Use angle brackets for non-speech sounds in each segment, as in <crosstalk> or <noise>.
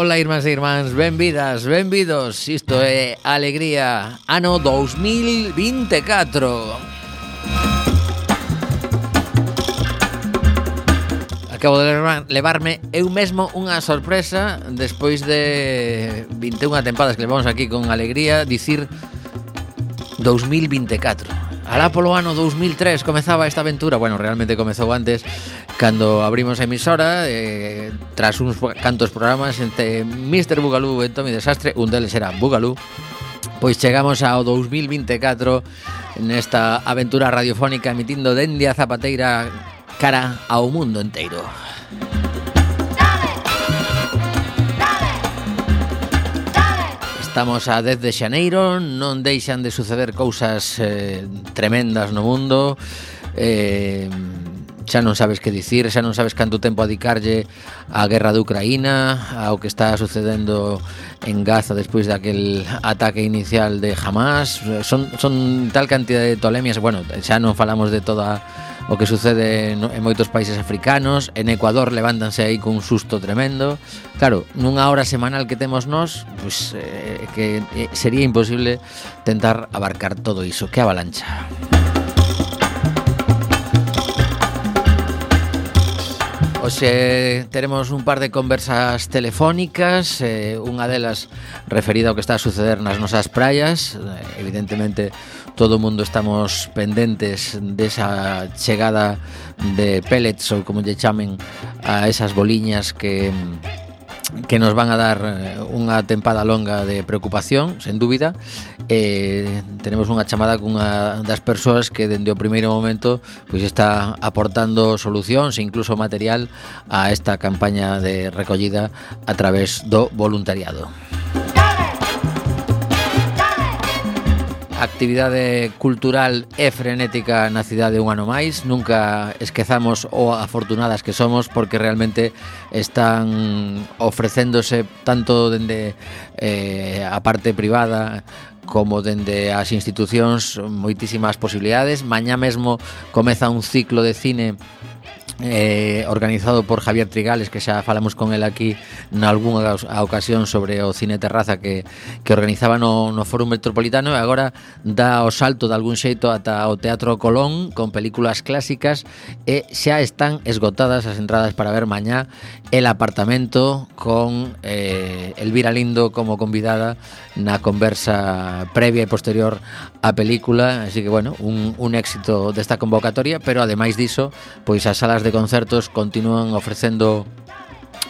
Ola, irmáns e irmáns, benvidas, benvidos. Isto é Alegría, ano 2024 Acabo de levarme eu mesmo unha sorpresa Despois de 21 tempadas que levamos aquí con alegría Dicir 2024 Alá polo ano 2003 comezaba esta aventura. Bueno, realmente comezou antes Cando abrimos a emisora, eh, tras uns cantos programas entre Mr. Bugalú e Tommy Desastre, un deles era Bugalú, Pois chegamos ao 2024 nesta aventura radiofónica emitindo dende a Zapateira cara ao mundo enteiro. Estamos a 10 de xaneiro, non deixan de suceder cousas eh, tremendas no mundo. Eh, xa non sabes que dicir, xa non sabes canto tempo adicarlle a guerra de Ucraína, ao que está sucedendo en Gaza despois daquel ataque inicial de Hamas. Son, son tal cantidad de tolemias, bueno, xa non falamos de toda o que sucede en, en moitos países africanos, en Ecuador levántanse aí cun susto tremendo. Claro, nunha hora semanal que temos nós, pois pues, eh, que eh, sería imposible tentar abarcar todo iso. Que avalancha. Oxe, teremos un par de conversas telefónicas eh, Unha delas referida ao que está a suceder nas nosas praias. Eh, evidentemente, todo o mundo estamos pendentes desa chegada de pellets Ou como lle chamen a esas boliñas que que nos van a dar eh, unha tempada longa de preocupación, sen dúbida. Eh, tenemos unha chamada cunha das persoas que dende o primeiro momento pois está aportando solucións, incluso material a esta campaña de recollida a través do voluntariado. actividade cultural e frenética na cidade un ano máis. Nunca esquezamos o afortunadas que somos porque realmente están ofrecéndose tanto dende eh, a parte privada como dende as institucións moitísimas posibilidades. Mañá mesmo comeza un ciclo de cine eh, organizado por Javier Trigales que xa falamos con el aquí nalgúnha ocasión sobre o cine terraza que, que organizaba no, no Fórum Metropolitano e agora dá o salto de algún xeito ata o Teatro Colón con películas clásicas e xa están esgotadas as entradas para ver mañá El apartamento con eh, Elvira Lindo como convidada na conversa previa e posterior á película así que bueno, un, un éxito desta convocatoria pero ademais diso, pois as salas de de concertos continúan ofrecendo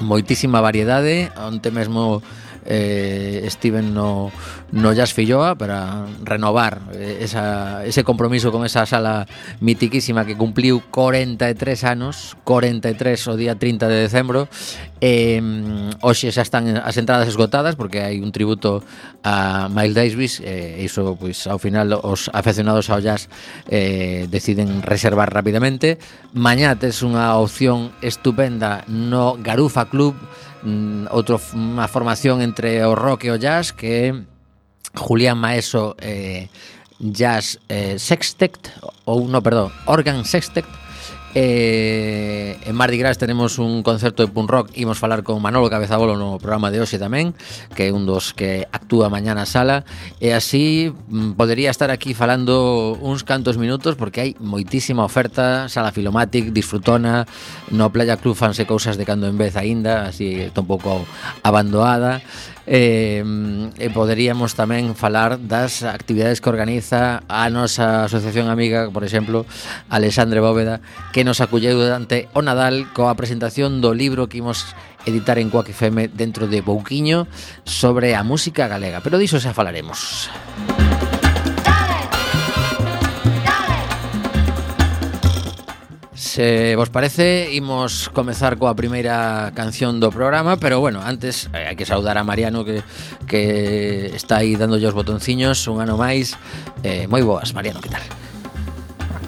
moitísima variedade. Onte mesmo eh, estiven no, no Jazz Filloa para renovar eh, esa, ese compromiso con esa sala mitiquísima que cumpliu 43 anos, 43 o día 30 de decembro. Eh, hoxe xa están as entradas esgotadas porque hai un tributo a Miles Davis e eh, iso pois ao final os afeccionados ao jazz eh, deciden reservar rapidamente. Mañá tes unha opción estupenda no Garufa Club, mm, outro, unha formación entre o rock e o jazz que Julián Maeso eh, Jazz eh, Sextet ou no, perdón, Organ Sextet Eh, en Mardi Gras tenemos un concerto de punk rock. Imos falar con Manolo Cabezabolo no programa de hoxe tamén Que é un dos que actúa mañana a sala. E así mm, podería estar aquí falando uns cantos minutos Porque hai moitísima oferta Sala Filomatic, Disfrutona No Playa Club fanse cousas de cando en vez aínda Así está un pouco abandoada eh, e poderíamos tamén falar das actividades que organiza a nosa asociación amiga, por exemplo, Alexandre Bóveda, que nos acolleu durante o Nadal coa presentación do libro que imos editar en Coac FM dentro de Bouquiño sobre a música galega. Pero diso xa falaremos. Música se vos parece, imos comezar coa primeira canción do programa, pero bueno, antes eh, hai que saudar a Mariano que, que está aí dándolle os botonciños un ano máis. Eh, moi boas, Mariano, que tal?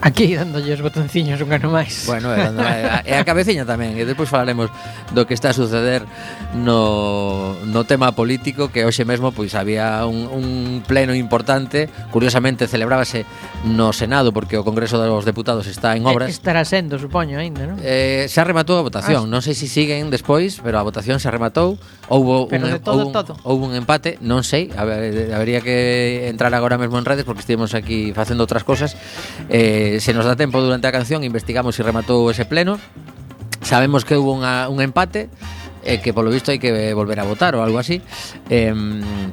Aquí dándolle os botonciños un ano máis. Bueno, e, dando, e a cabeciña tamén, e despois falaremos do que está a suceder no, no tema político que hoxe mesmo pois había un, un pleno importante, curiosamente celebrábase no Senado porque o Congreso dos Deputados está en obras. E, estará sendo, supoño, aínda, non? Eh, xa rematou a votación, ah, non sei se si siguen despois, pero a votación xa rematou, houbo pero un, de todo, houbo, todo. houbo un empate, non sei, haber, habería que entrar agora mesmo en redes porque estivemos aquí facendo outras cosas. Eh, se nos dá tempo durante a canción investigamos se rematou ese pleno. Sabemos que hubo unha, un empate e eh, que polo visto hai que volver a votar ou algo así. Eh,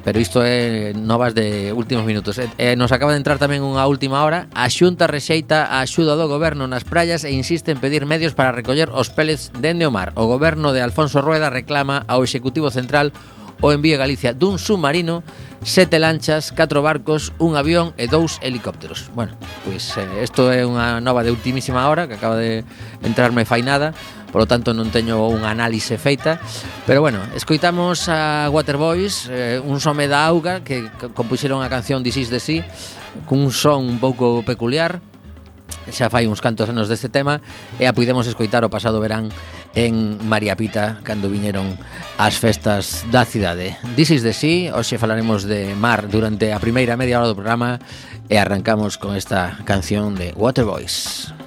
pero isto é novas de últimos minutos. Eh, eh, nos acaba de entrar tamén unha última hora. A xunta rexeita a axuda do goberno nas praias e insiste en pedir medios para recoller os pellets dende o mar o goberno de Alfonso Rueda reclama ao Executivo Central o envío a Galicia dun submarino sete lanchas, catro barcos, un avión e dous helicópteros. Bueno, pois eh, isto é unha nova de ultimísima hora que acaba de entrarme fainada, polo tanto non teño unha análise feita, pero bueno, escoitamos a Waterboys, eh, un some da auga que compuxeron a canción This is the Sea, cun son un pouco peculiar, xa fai uns cantos anos deste tema e a puidemos escoitar o pasado verán en María Pita cando viñeron as festas da cidade. This is the sea, hoxe falaremos de mar durante a primeira media hora do programa e arrancamos con esta canción de Waterboys. Waterboys.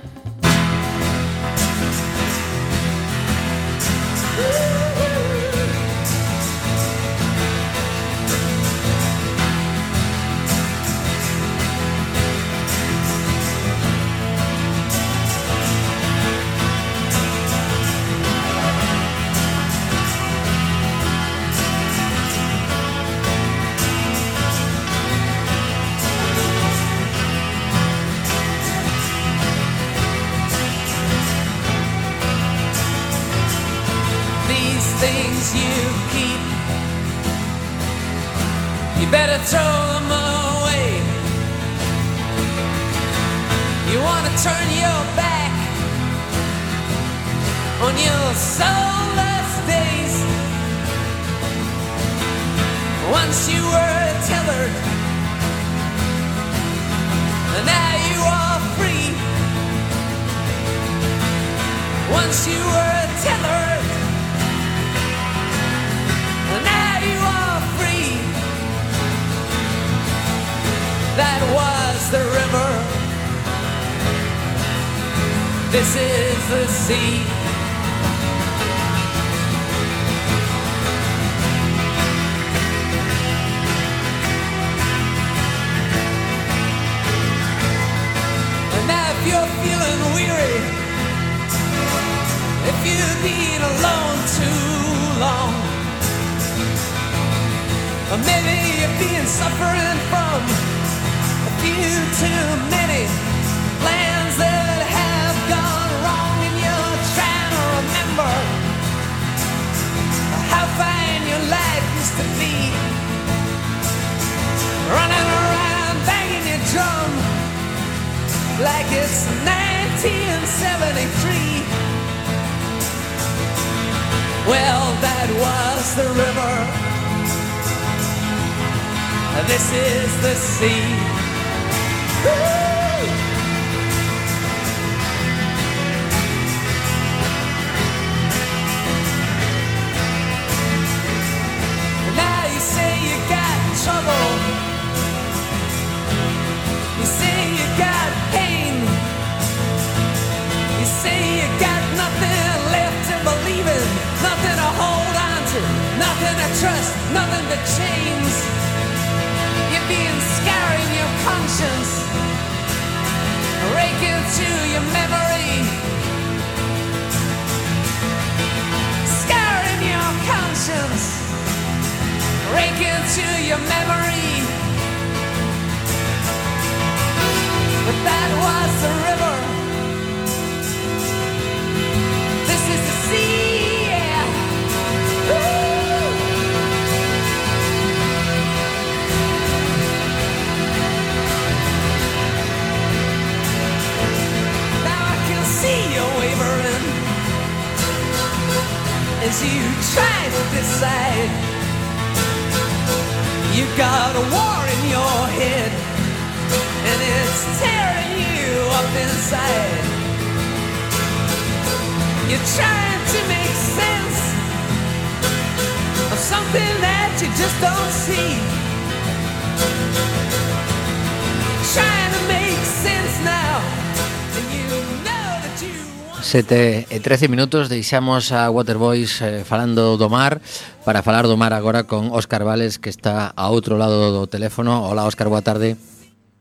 On your soulless days. Once you were tethered, and now you are free. Once you were tethered, and now you are free. That was the river. This is the sea. You're feeling weary, if you've been alone too long, or maybe you've been suffering from a few too many plans that have gone wrong, and you're trying to remember how fine your life used to be. Running around like it's 1973. Well, that was the river. This is the sea. Woo! Trust, nothing to change. You're being scarring your conscience, raking to your memory, scarring your conscience, raking to your memory. But that was the river. As you try to decide. You got a war in your head and it's tearing you up inside. You're trying to make sense of something that you just don't see. Trying to make sense now, Sete e 13 minutos deixamos a Waterboys eh, falando do mar para falar do mar agora con Óscar Vales que está a outro lado do teléfono. Hola Óscar, boa tarde.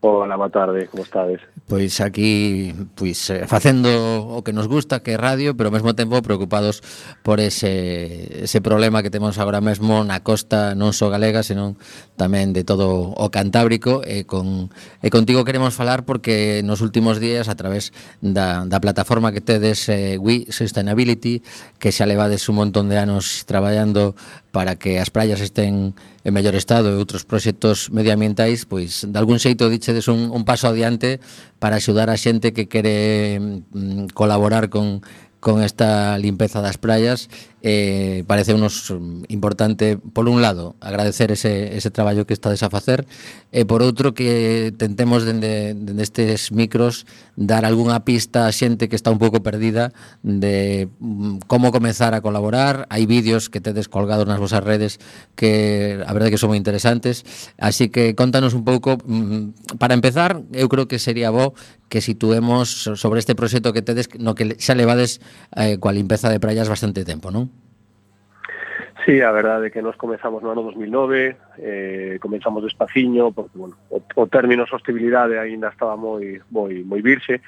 Hola, boa tarde, como estades? Pois aquí, pois eh, facendo o que nos gusta, que é radio, pero ao mesmo tempo preocupados por ese, ese problema que temos agora mesmo na costa non só galega, senón tamén de todo o Cantábrico e con e contigo queremos falar porque nos últimos días a través da, da plataforma que tedes eh, We Sustainability, que xa levades un montón de anos traballando para que as praias estén en mellor estado e outros proxectos medioambientais, pois, de algún xeito, dichedes un, un paso adiante para axudar a xente que quere mm, colaborar con, con esta limpeza das praias eh, parece unos mm, importante, por un lado, agradecer ese, ese traballo que estades a facer, e por outro que tentemos dende, dende estes micros dar algunha pista a xente que está un pouco perdida de mm, como comezar a colaborar. Hai vídeos que tedes colgados nas vosas redes que a verdade que son moi interesantes, así que contanos un pouco, mm, para empezar, eu creo que sería bo que situemos sobre este proxecto que tedes no que xa levades eh, coa limpeza de praias bastante tempo, non? Sí, a verdade é que nos comezamos no ano 2009, eh, comenzamos despaciño, porque, bueno, o, o término sostibilidade aínda estaba moi, moi, moi virxe,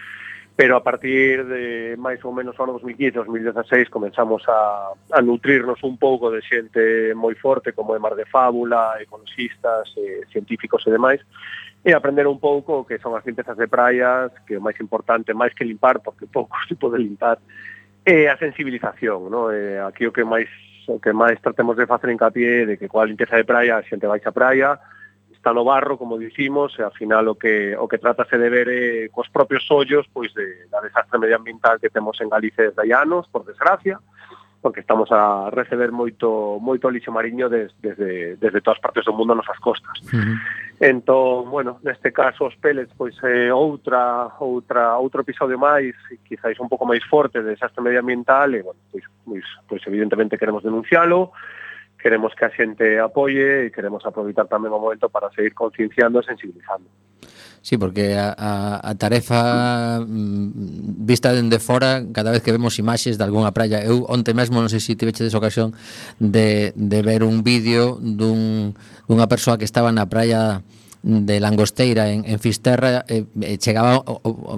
pero a partir de máis ou menos o ano 2015, 2016, comenzamos a, a nutrirnos un pouco de xente moi forte, como é Mar de Fábula, economistas, eh, científicos e demais, e aprender un pouco que son as limpezas de praias, que o máis importante, máis que limpar, porque pouco <laughs> se pode limpar, é a sensibilización, no? eh, aquí o que máis o que máis tratemos de facer hincapié de que coa limpeza de praia a xente vai a praia, está no barro, como dicimos, e ao final o que o que tratase de ver é cos propios ollos pois de da desastre medioambiental que temos en Galicia desde hai anos, por desgracia, uh porque estamos a receber moito moito lixo mariño des, desde, desde todas partes do mundo nas nosas costas. Uh -huh. Entón, bueno, neste caso os pellets pois é eh, outra outra outro episodio máis, quizáis un pouco máis forte de desastre medioambiental e bueno, pois pois, pois evidentemente queremos denuncialo queremos que a xente apoie e queremos aproveitar tamén o momento para seguir concienciando e sensibilizando. Sí, porque a, a, a tarefa mm, vista dende fora, cada vez que vemos imaxes de algunha praia, eu onte mesmo, non sei se tiveches ocasión de, de ver un vídeo dun, dunha persoa que estaba na praia de Langosteira en, en Fisterra eh, chegaba o, o, o,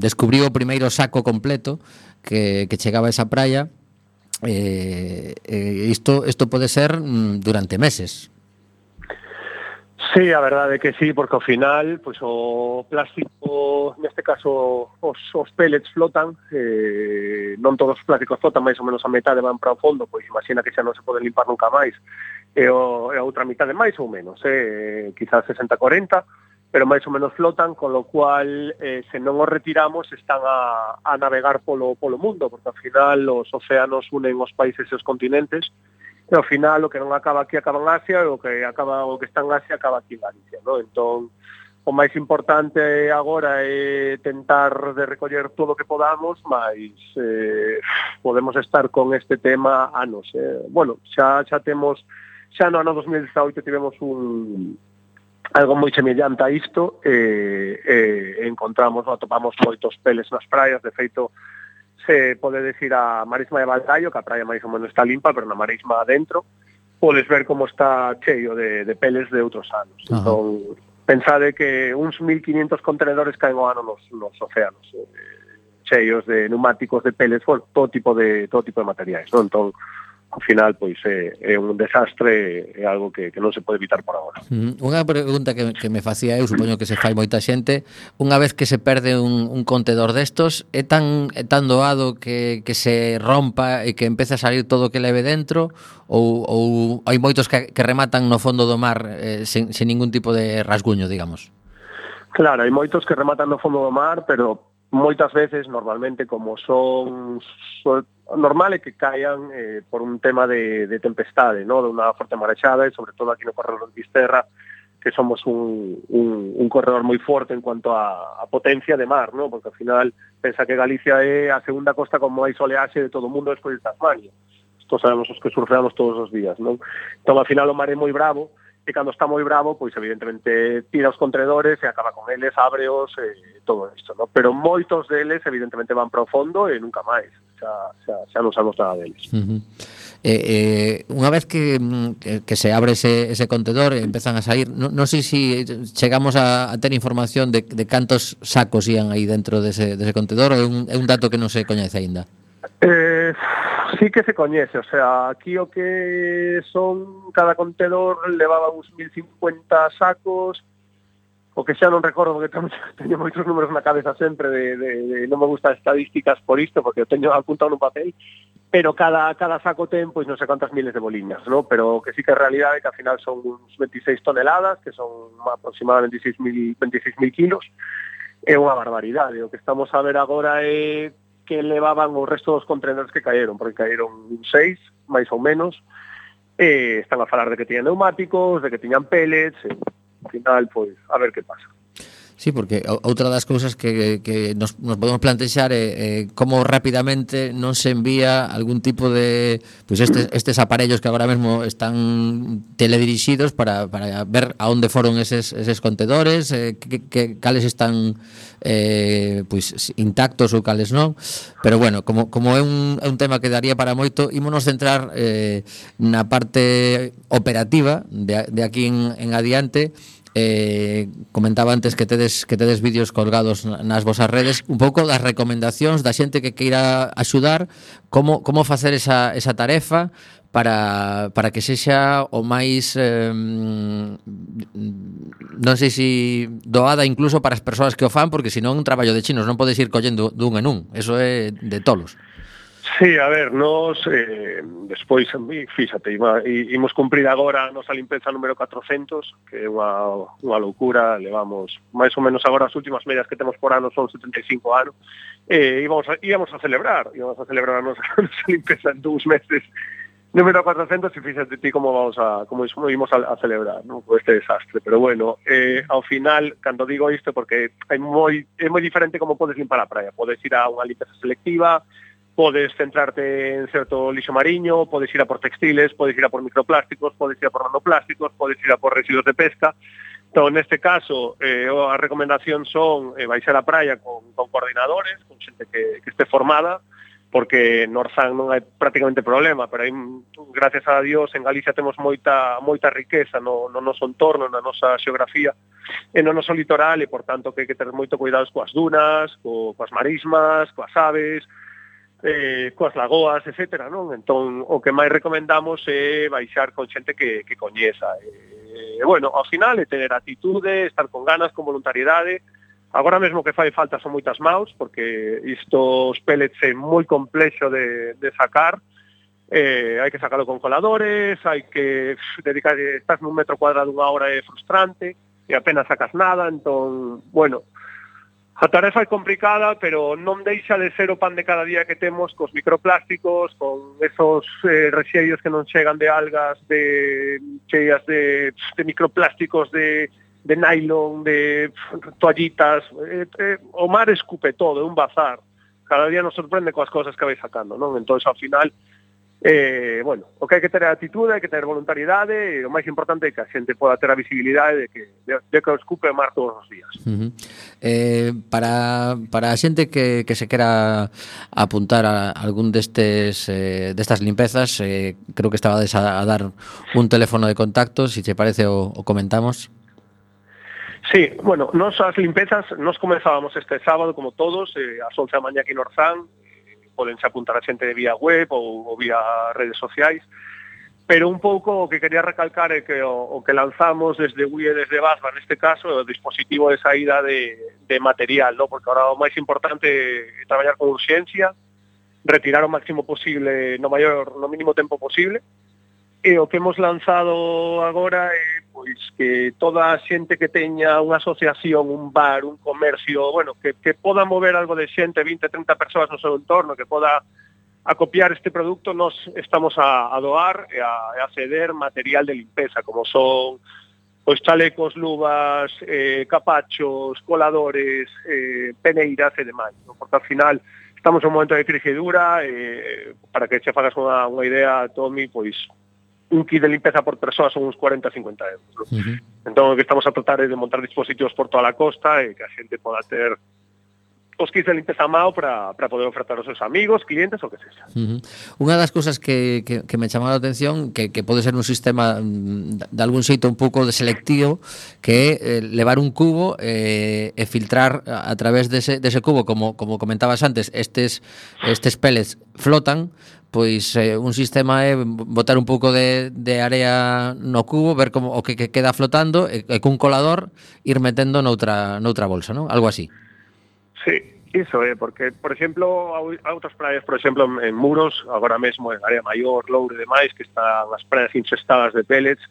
descubriu o primeiro saco completo que, que chegaba a esa praia eh, eh, isto, isto pode ser mm, durante meses. Sí, a verdade é que sí, porque ao final pois, o plástico, neste caso os, os pellets flotan, eh, non todos os plásticos flotan, máis ou menos a metade van para o fondo, pois imagina que xa non se pode limpar nunca máis, e, o, e a outra mitade máis ou menos, eh, quizás 60-40, pero máis ou menos flotan, con lo cual, eh, se non os retiramos, están a, a navegar polo, polo mundo, porque ao final os océanos unen os países e os continentes, e ao final o que non acaba aquí acaba en Asia e o que acaba o que está en Asia acaba aquí en Galicia, no? Entón, o máis importante agora é tentar de recoller todo o que podamos, mas eh, podemos estar con este tema anos. Eh. Bueno, xa, xa temos, xa no ano 2018 tivemos un, algo moi semellante a isto, e eh, eh, encontramos, atopamos moitos peles nas praias, de feito, se pode decir a Marisma de Baltallo, que a praia máis ou menos está limpa, pero na Marisma adentro, podes ver como está cheio de, de peles de outros anos. Ajá. Entón, pensade que uns 1.500 contenedores caen o ano nos, nos océanos, eh, cheios de neumáticos, de peles, todo tipo de, todo tipo de materiais. Non? Entón, ao final pois é, é un desastre, é algo que, que non se pode evitar por agora. Mm, unha pregunta que, que me facía eu, supoño que se fai moita xente, unha vez que se perde un, un contedor destos, é tan é tan doado que, que se rompa e que empece a salir todo o que leve dentro ou, ou hai moitos que, que rematan no fondo do mar eh, sen, sen ningún tipo de rasguño, digamos? Claro, hai moitos que rematan no fondo do mar, pero moitas veces, normalmente, como son, son normal é que caian eh, por un tema de, de tempestade, no? de unha forte marechada, e sobre todo aquí no corredor de Fisterra, que somos un, un, un corredor moi forte en cuanto a, a potencia de mar, ¿no? porque ao final pensa que Galicia é a segunda costa como hai soleaxe de todo o mundo despois de Tasmania. Isto sabemos os que surfeamos todos os días. Non? Entón, ao final o mar é moi bravo, e cando está moi bravo, pois evidentemente tira os contredores e acaba con eles, ábreos e todo isto, no? pero moitos deles evidentemente van para o fondo e nunca máis, xa, xa, xa non sabemos nada deles. Uh -huh. Eh, eh, unha vez que, que, que se abre ese, ese contedor e empezan a sair non no sei se si chegamos a, a ter información de, de cantos sacos ian aí dentro dese, dese contedor é un, é un dato que non se coñece aínda eh, sí que se coñece, o sea, aquí o que son cada contedor levaba uns 1050 sacos, o que xa non recordo porque <laughs> teño moitos números na cabeza sempre de, de, de non me gustan estadísticas por isto porque eu teño apuntado nun papel pero cada cada saco ten pois non sei cantas miles de boliñas, ¿no? pero que sí que é realidade que al final son uns 26 toneladas que son aproximadamente 26.000 26 kilos é unha barbaridade o que estamos a ver agora é que levaban o resto dos contenedores que caeron, porque caeron seis, máis ou menos, e están a falar de que tiñan neumáticos, de que tiñan pellets, e, ao final, pois, a ver que pasa. Sí, porque outra das cousas que, que nos, nos podemos plantexar é eh, como rapidamente non se envía algún tipo de pues estes, estes aparellos que agora mesmo están teledirixidos para, para ver a onde foron eses, eses contedores, eh, que, que, cales están eh, pues, intactos ou cales non. Pero bueno, como, como é un, é un tema que daría para moito, ímonos centrar eh, na parte operativa de, de aquí en, en adiante eh, comentaba antes que tedes que tedes vídeos colgados nas vosas redes, un pouco das recomendacións da xente que queira axudar, como como facer esa esa tarefa para para que sexa o máis eh, non sei se si doada incluso para as persoas que o fan, porque senón un traballo de chinos, non podes ir collendo dun en un, eso é de tolos. Sí, a ver, nos eh, despois, eh, fíxate, ima, imos cumprir agora a nosa limpeza número 400, que é unha, unha loucura, levamos máis ou menos agora as últimas medias que temos por ano son 75 anos, e eh, íbamos, a, íbamos a celebrar, íbamos a celebrar a nosa, <laughs> a nosa limpeza en dous meses, número 400 e fíxate ti como vamos a como imos a, a celebrar, non? Con este desastre, pero bueno, eh, ao final cando digo isto porque é moi é moi diferente como podes limpar a praia, podes ir a unha limpeza selectiva, podes centrarte en certo lixo mariño, podes ir a por textiles, podes ir a por microplásticos, podes ir a por nanoplásticos, podes ir a por residuos de pesca. Entón, neste caso, eh, a recomendación son eh, baixar a praia con, con coordinadores, con xente que, que este formada, porque no Orzán non hai prácticamente problema, pero hai, gracias a Dios, en Galicia temos moita moita riqueza no, no noso entorno, na nosa xeografía, e no noso litoral, e, por tanto, que hai que ter moito cuidados coas dunas, co, coas marismas, coas aves, eh, coas lagoas, etc. Non? Entón, o que máis recomendamos é baixar con xente que, que coñeza. E, bueno, ao final é tener atitude, estar con ganas, con voluntariedade. Agora mesmo que fai falta son moitas maus, porque isto os pellets é moi complexo de, de sacar, eh, hai que sacalo con coladores, hai que dedicar, estás nun metro cuadrado unha hora é frustrante, e apenas sacas nada, entón, bueno, A tarefa é complicada, pero non deixa de ser o pan de cada día que temos cos microplásticos, con esos eh, rexeios que non chegan de algas, de cheias de, de microplásticos, de, de nylon, de toallitas. Eh, eh, o mar escupe todo, é un bazar. Cada día nos sorprende coas cousas que vai sacando, non? Entón, ao final, Eh, bueno, o que hai que ter atitude, hai que ter voluntariedade, e o máis importante é que a xente poda ter a visibilidade de que, de, de que os cupe mar todos os días. Uh -huh. eh, para, para a xente que, que se quera apuntar a algún destes, eh, destas limpezas, eh, creo que estaba a, a dar un teléfono de contacto, se si te parece o, o comentamos. Sí, bueno, nos as limpezas, nos comenzábamos este sábado, como todos, eh, ás 11 da mañá aquí en Orzán, podense apuntar a xente de vía web ou, ou vía redes sociais, pero un pouco o que quería recalcar é que o, o que lanzamos desde UE desde Basba neste caso é o dispositivo de saída de, de material, no? porque ahora o máis importante é traballar con urxencia, retirar o máximo posible no maior no mínimo tempo posible, E o que hemos lanzado agora é pois que toda a xente que teña unha asociación, un bar, un comercio, bueno, que, que poda mover algo de xente, 20, 30 persoas no seu entorno, que poda acopiar este producto, nos estamos a, a doar e a, a ceder material de limpeza, como son pois chalecos, luvas, eh, capachos, coladores, eh, peneiras e demais. No? Porque al final estamos en un momento de crise dura, eh, para que che fagas unha, unha idea, Tommy, pois un kit de limpeza por persoa son uns 40 50 euros. ¿no? Uh -huh. Entón, o que estamos a tratar é de montar dispositivos por toda a costa e que a xente poda ter os kits de limpeza mao para, para poder ofertar aos seus amigos, clientes ou que sexa. Uh -huh. Unha das cousas que, que, que me chamou a atención que, que pode ser un sistema mm, de algún xeito un pouco de selectivo que é eh, levar un cubo eh, e filtrar a, a través dese, dese cubo como, como comentabas antes, estes, estes pellets flotan pois eh, un sistema é botar un pouco de, de area no cubo, ver como o que, que queda flotando e, e cun colador ir metendo noutra, noutra bolsa, non? Algo así. Sí, Iso é, eh, porque, por exemplo, a outras praias, por exemplo, en Muros, agora mesmo en área maior, Loure e demais, que están as praias infestadas de pellets,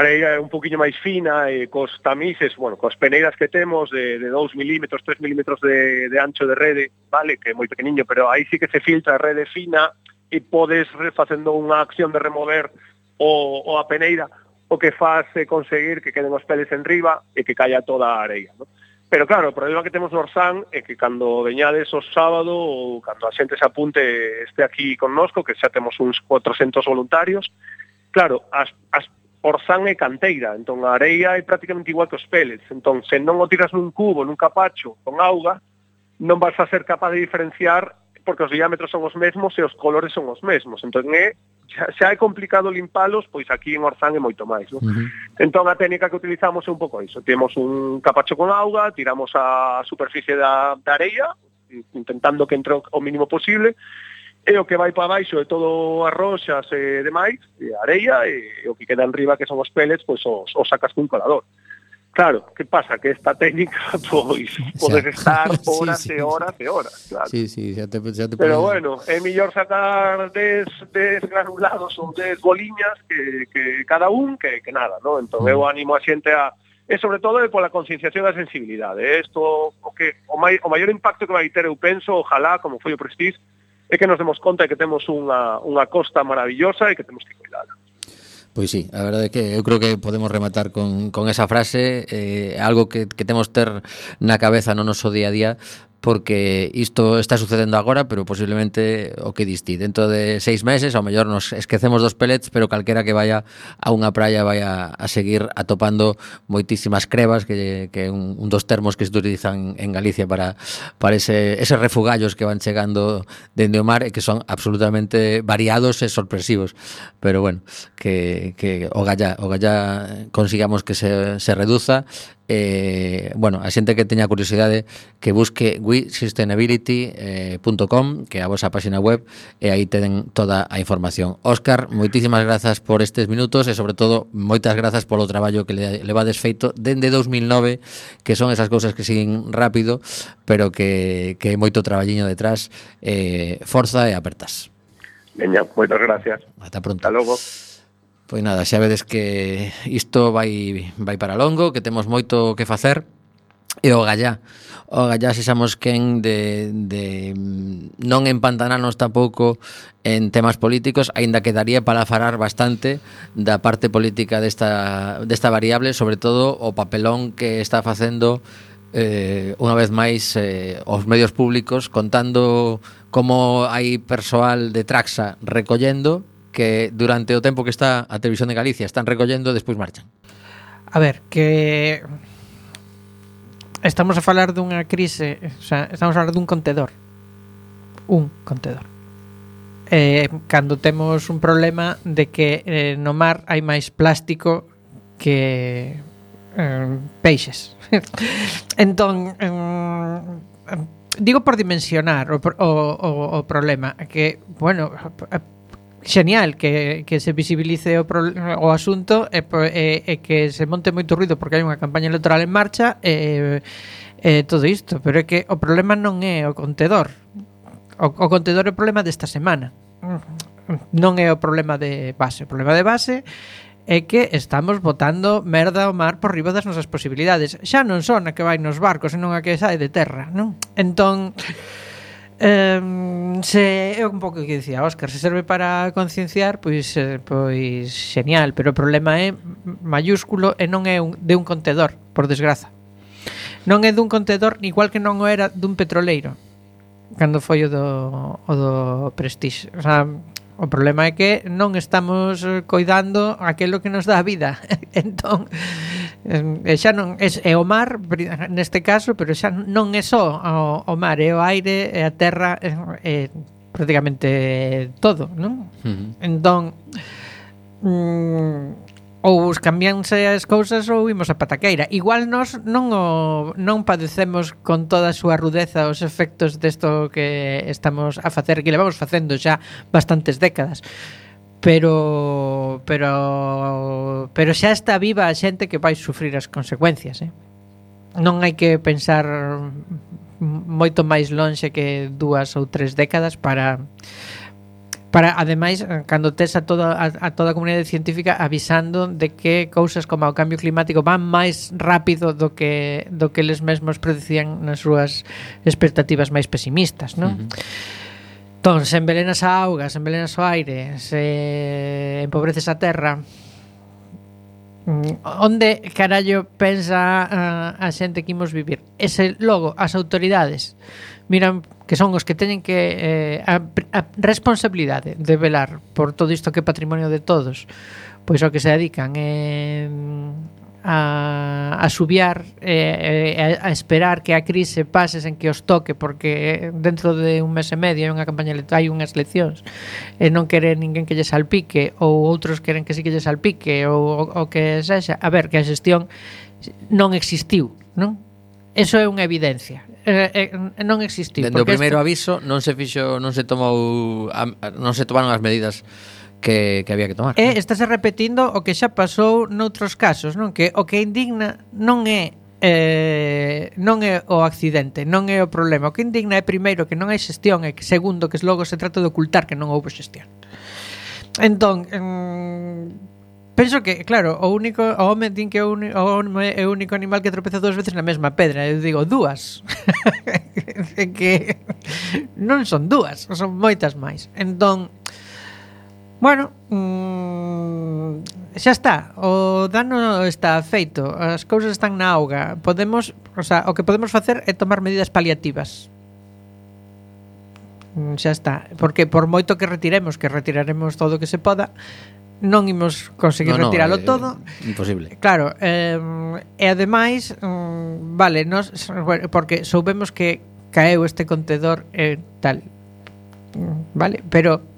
areia é un poquinho máis fina e cos tamices, bueno, cos peneiras que temos de, de 2 milímetros, 3 milímetros de, de ancho de rede, vale, que é moi pequeniño, pero aí sí que se filtra a rede fina e podes facendo unha acción de remover o, o a peneira, o que faz é conseguir que queden os peles en riba e que caia toda a areia, non? Pero claro, o problema que temos no Orsán é que cando veñades o sábado ou cando a xente se apunte este aquí connosco, que xa temos uns 400 voluntarios, claro, as, as orzán é canteira, entón a areia é prácticamente igual que os pellets, entón se non o tiras nun cubo, nun capacho, con auga, non vas a ser capaz de diferenciar porque os diámetros son os mesmos e os colores son os mesmos. Entón é xa, xa é complicado limpalos, pois aquí en Orzán é moito máis, non? Uh -huh. Entón a técnica que utilizamos é un pouco iso. Temos un capacho con auga, tiramos a superficie da, da areia, intentando que entre o mínimo posible, e o que vai para baixo é todo as roxas e eh, demais, e a areia, e o que queda enriba que son os pellets, pois os, os sacas cun colador. Claro, que pasa? Que esta técnica, <laughs> pois, podes xa. estar <laughs> horas sí, sí, e horas e horas, claro. Sí, sí, xa te, xa te Pero bueno, é mellor sacar des, des granulados ou des boliñas que, que cada un que, que nada, ¿no? Entón, mm. eu animo a xente a, e sobre todo é pola concienciación da sensibilidade. Isto o que o, mai, o maior impacto que vai ter eu penso, ojalá, como foi o Prestige, é que nos demos conta de que temos unha, unha costa maravillosa e que temos que cuidala. Pois sí, a verdade é que eu creo que podemos rematar con, con esa frase, eh, algo que, que temos ter na cabeza no noso día a día porque isto está sucedendo agora, pero posiblemente o que diste dentro de seis meses, ao mellor nos esquecemos dos pellets, pero calquera que vaya a unha praia vai a, a seguir atopando moitísimas crevas que é un, un dos termos que se utilizan en Galicia para, para ese, eses refugallos que van chegando dende o mar e que son absolutamente variados e sorpresivos. Pero bueno, que, que o galla, o galla consigamos que se, se reduza eh, bueno, a xente que teña curiosidade que busque wesustainability.com, eh, que é a vosa página web, e aí ten toda a información. Óscar, moitísimas grazas por estes minutos e sobre todo moitas grazas polo traballo que le, levades feito dende 2009, que son esas cousas que siguen rápido, pero que, que hai moito traballiño detrás, eh, forza e apertas. Veña, moitas gracias. Ata pronto. Hasta logo. Pois nada, xa vedes que isto vai, vai para longo, que temos moito que facer, e o gallá. O gallá sexamos quen de, de non empantanarnos tampouco en temas políticos, aínda que daría para falar bastante da parte política desta, desta variable, sobre todo o papelón que está facendo eh, unha vez máis eh, os medios públicos contando como hai persoal de Traxa recollendo que durante o tempo que está a Televisión de Galicia están recollendo e despois marchan? A ver, que estamos a falar dunha crise, o sea, estamos a falar dun contedor. Un contedor. Eh, cando temos un problema de que eh, no mar hai máis plástico que eh, peixes. <laughs> entón, eh, digo por dimensionar o, o, o, o problema que, bueno, xenial que, que se visibilice o, pro, o asunto e, e, e que se monte moito ruido porque hai unha campaña electoral en marcha e, e todo isto, pero é que o problema non é o contedor. O, o contedor é o problema desta semana. Non é o problema de base. O problema de base é que estamos botando merda ao mar por riba das nosas posibilidades. Xa non son a que vai nos barcos senón a que sai de terra non? entón Um, se é un pouco que dicía Óscar, se serve para concienciar, pois eh, pois xenial, pero o problema é mayúsculo e non é un, de un contedor, por desgraza. Non é dun contedor igual que non o era dun petroleiro cando foi o do, o do Prestige. O, sea, o problema é que non estamos coidando aquilo que nos dá a vida. <laughs> entón, E xa non é, é o mar neste caso, pero xa non é só o, o mar, é o aire, é a terra, é, é prácticamente todo, non? Uh -huh. Entón mm, ou os cambianse as cousas ou imos a pataqueira. Igual nós non o, non padecemos con toda a súa rudeza os efectos desto que estamos a facer, que levamos facendo xa bastantes décadas pero pero pero xa está viva a xente que vai sufrir as consecuencias, eh? Non hai que pensar moito máis lonxe que dúas ou tres décadas para para ademais cando tes a toda a, a toda a comunidade científica avisando de que cousas como o cambio climático van máis rápido do que do que eles mesmos predicían nas súas expectativas máis pesimistas, non? Uh -huh. Entón, se envelenas a auga, se envelenas o aire, se empobreces a terra, mm, onde carallo pensa a, a xente que imos vivir? Ese logo, as autoridades, miran que son os que teñen que eh, a, a responsabilidade de velar por todo isto que é patrimonio de todos, pois ao que se dedican é eh, a, a subiar e eh, a, a esperar que a crise pase sen que os toque porque dentro de un mes e medio hai unha campaña hai unhas eleccións e non quere ninguén que lle salpique ou outros queren que si sí que lle salpique ou o que sexa, a ver, que a xestión non existiu, non? Eso é unha evidencia. Eh, eh, non existiu. Dende o primeiro esto... aviso non se fixo, non se tomou non se tomaron as medidas que, que había que tomar. E estáse repetindo o que xa pasou noutros casos, non? Que o que indigna non é eh, non é o accidente, non é o problema. O que indigna é primeiro que non hai xestión e que segundo que logo se trata de ocultar que non houbo xestión. Entón, mm, penso que, claro, o único o home din que o, uni, o home é o único animal que tropeza dúas veces na mesma pedra. Eu digo dúas. <laughs> que non son dúas, son moitas máis. Entón, Bueno, mmm, xa está, o dano está feito, as cousas están na auga. Podemos, o sea, o que podemos facer é tomar medidas paliativas. Mm, xa está, porque por moito que retiremos, que retiraremos todo o que se poda, non imos conseguir no, no, retiralo eh, todo. Eh, imposible. Claro, eh, e ademais, mm, vale, nos porque soubemos que caeu este contedor e eh, tal. Mm, vale, pero